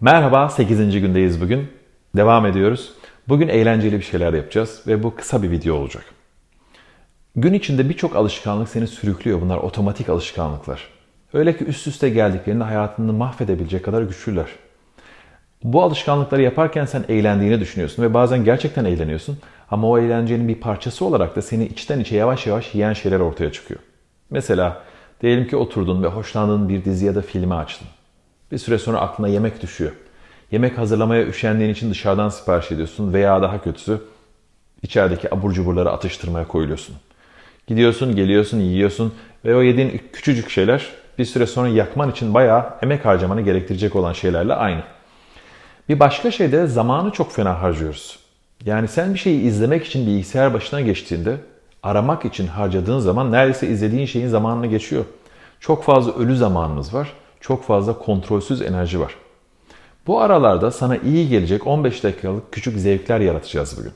Merhaba, 8. gündeyiz bugün. Devam ediyoruz. Bugün eğlenceli bir şeyler yapacağız ve bu kısa bir video olacak. Gün içinde birçok alışkanlık seni sürüklüyor. Bunlar otomatik alışkanlıklar. Öyle ki üst üste geldiklerinde hayatını mahvedebilecek kadar güçlüler. Bu alışkanlıkları yaparken sen eğlendiğini düşünüyorsun ve bazen gerçekten eğleniyorsun. Ama o eğlencenin bir parçası olarak da seni içten içe yavaş yavaş yiyen şeyler ortaya çıkıyor. Mesela diyelim ki oturdun ve hoşlandığın bir dizi ya da filmi açtın. Bir süre sonra aklına yemek düşüyor. Yemek hazırlamaya üşendiğin için dışarıdan sipariş ediyorsun veya daha kötüsü içerideki abur cuburları atıştırmaya koyuluyorsun. Gidiyorsun, geliyorsun, yiyorsun ve o yediğin küçücük şeyler bir süre sonra yakman için bayağı emek harcamanı gerektirecek olan şeylerle aynı. Bir başka şey de zamanı çok fena harcıyoruz. Yani sen bir şeyi izlemek için bilgisayar başına geçtiğinde aramak için harcadığın zaman neredeyse izlediğin şeyin zamanını geçiyor. Çok fazla ölü zamanımız var. Çok fazla kontrolsüz enerji var. Bu aralarda sana iyi gelecek 15 dakikalık küçük zevkler yaratacağız bugün.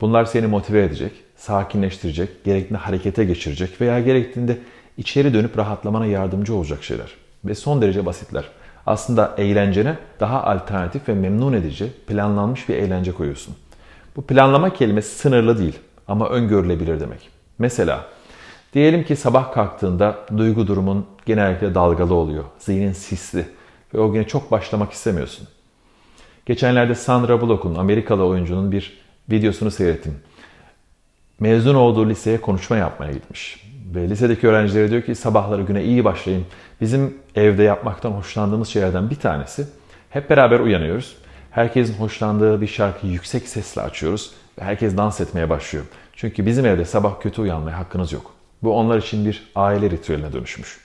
Bunlar seni motive edecek, sakinleştirecek, gerektiğinde harekete geçirecek veya gerektiğinde içeri dönüp rahatlamana yardımcı olacak şeyler. Ve son derece basitler. Aslında eğlencene daha alternatif ve memnun edici, planlanmış bir eğlence koyuyorsun. Bu planlama kelimesi sınırlı değil ama öngörülebilir demek. Mesela diyelim ki sabah kalktığında duygu durumun genellikle dalgalı oluyor. Zihnin sisli ve o güne çok başlamak istemiyorsun. Geçenlerde Sandra Bullock'un Amerikalı oyuncunun bir videosunu seyrettim. Mezun olduğu liseye konuşma yapmaya gitmiş. Ve lisedeki öğrencilere diyor ki sabahları güne iyi başlayın. Bizim evde yapmaktan hoşlandığımız şeylerden bir tanesi hep beraber uyanıyoruz. Herkesin hoşlandığı bir şarkıyı yüksek sesle açıyoruz ve herkes dans etmeye başlıyor. Çünkü bizim evde sabah kötü uyanmaya hakkınız yok. Bu onlar için bir aile ritüeline dönüşmüş.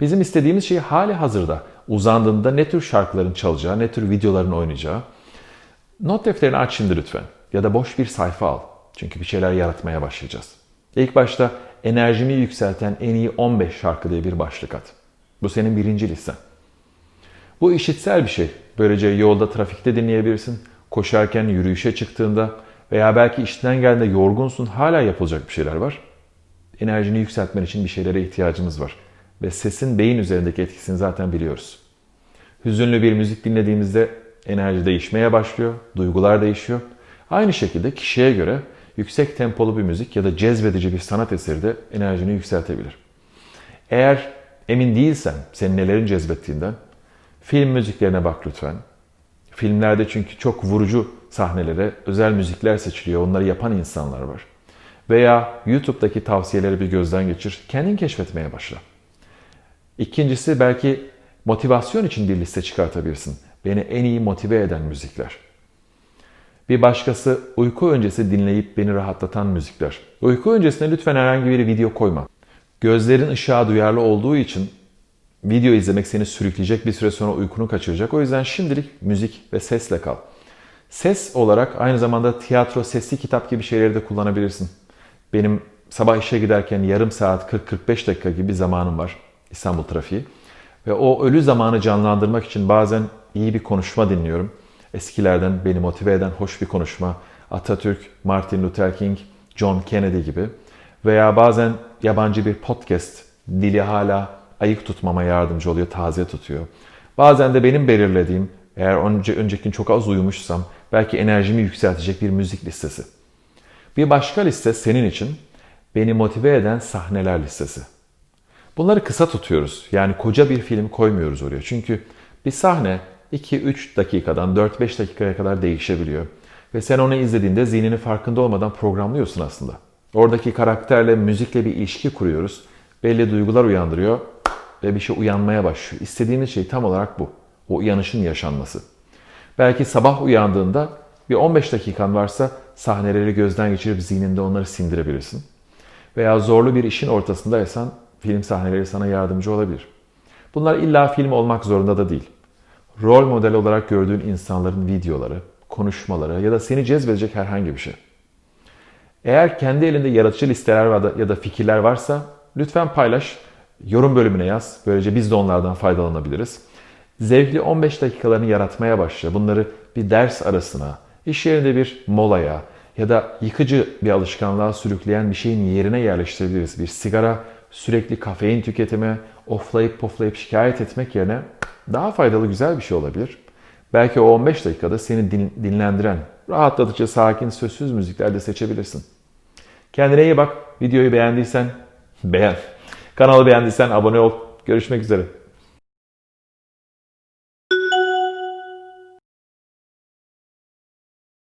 Bizim istediğimiz şey hali hazırda uzandığında ne tür şarkıların çalacağı, ne tür videoların oynayacağı. Not defterini aç şimdi lütfen ya da boş bir sayfa al. Çünkü bir şeyler yaratmaya başlayacağız. İlk başta enerjimi yükselten en iyi 15 şarkı diye bir başlık at. Bu senin birinci listen. Bu işitsel bir şey. Böylece yolda, trafikte dinleyebilirsin. Koşarken, yürüyüşe çıktığında veya belki işten geldiğinde yorgunsun, hala yapılacak bir şeyler var. Enerjini yükseltmen için bir şeylere ihtiyacımız var. Ve sesin beyin üzerindeki etkisini zaten biliyoruz. Hüzünlü bir müzik dinlediğimizde enerji değişmeye başlıyor, duygular değişiyor. Aynı şekilde kişiye göre yüksek tempolu bir müzik ya da cezbedici bir sanat eseri de enerjini yükseltebilir. Eğer emin değilsen senin nelerin cezbettiğinden film müziklerine bak lütfen. Filmlerde çünkü çok vurucu sahnelere özel müzikler seçiliyor. Onları yapan insanlar var. Veya YouTube'daki tavsiyeleri bir gözden geçir. Kendin keşfetmeye başla. İkincisi belki motivasyon için bir liste çıkartabilirsin. Beni en iyi motive eden müzikler. Bir başkası uyku öncesi dinleyip beni rahatlatan müzikler. Uyku öncesine lütfen herhangi bir video koyma. Gözlerin ışığa duyarlı olduğu için video izlemek seni sürükleyecek bir süre sonra uykunu kaçıracak. O yüzden şimdilik müzik ve sesle kal. Ses olarak aynı zamanda tiyatro, sesli kitap gibi şeyleri de kullanabilirsin. Benim sabah işe giderken yarım saat 40-45 dakika gibi zamanım var İstanbul trafiği. Ve o ölü zamanı canlandırmak için bazen iyi bir konuşma dinliyorum. Eskilerden beni motive eden hoş bir konuşma. Atatürk, Martin Luther King, John Kennedy gibi. Veya bazen yabancı bir podcast dili hala ayık tutmama yardımcı oluyor, taze tutuyor. Bazen de benim belirlediğim, eğer önce önceki gün çok az uyumuşsam, belki enerjimi yükseltecek bir müzik listesi. Bir başka liste senin için beni motive eden sahneler listesi. Bunları kısa tutuyoruz. Yani koca bir film koymuyoruz oraya. Çünkü bir sahne 2-3 dakikadan 4-5 dakikaya kadar değişebiliyor. Ve sen onu izlediğinde zihnini farkında olmadan programlıyorsun aslında. Oradaki karakterle, müzikle bir ilişki kuruyoruz. Belli duygular uyandırıyor ve bir şey uyanmaya başlıyor. İstediğimiz şey tam olarak bu. O uyanışın yaşanması. Belki sabah uyandığında bir 15 dakikan varsa sahneleri gözden geçirip zihninde onları sindirebilirsin. Veya zorlu bir işin ortasındaysan film sahneleri sana yardımcı olabilir. Bunlar illa film olmak zorunda da değil. Rol model olarak gördüğün insanların videoları, konuşmaları ya da seni cezbedecek herhangi bir şey. Eğer kendi elinde yaratıcı listeler ya da fikirler varsa lütfen paylaş, yorum bölümüne yaz. Böylece biz de onlardan faydalanabiliriz. Zevkli 15 dakikalarını yaratmaya başla. Bunları bir ders arasına, iş yerinde bir molaya ya da yıkıcı bir alışkanlığa sürükleyen bir şeyin yerine yerleştirebiliriz. Bir sigara sürekli kafein tüketimi, oflayıp poflayıp şikayet etmek yerine daha faydalı güzel bir şey olabilir. Belki o 15 dakikada seni din- dinlendiren, rahatlatıcı, sakin, sözsüz müzikler de seçebilirsin. Kendine iyi bak. Videoyu beğendiysen beğen. Kanalı beğendiysen abone ol. Görüşmek üzere.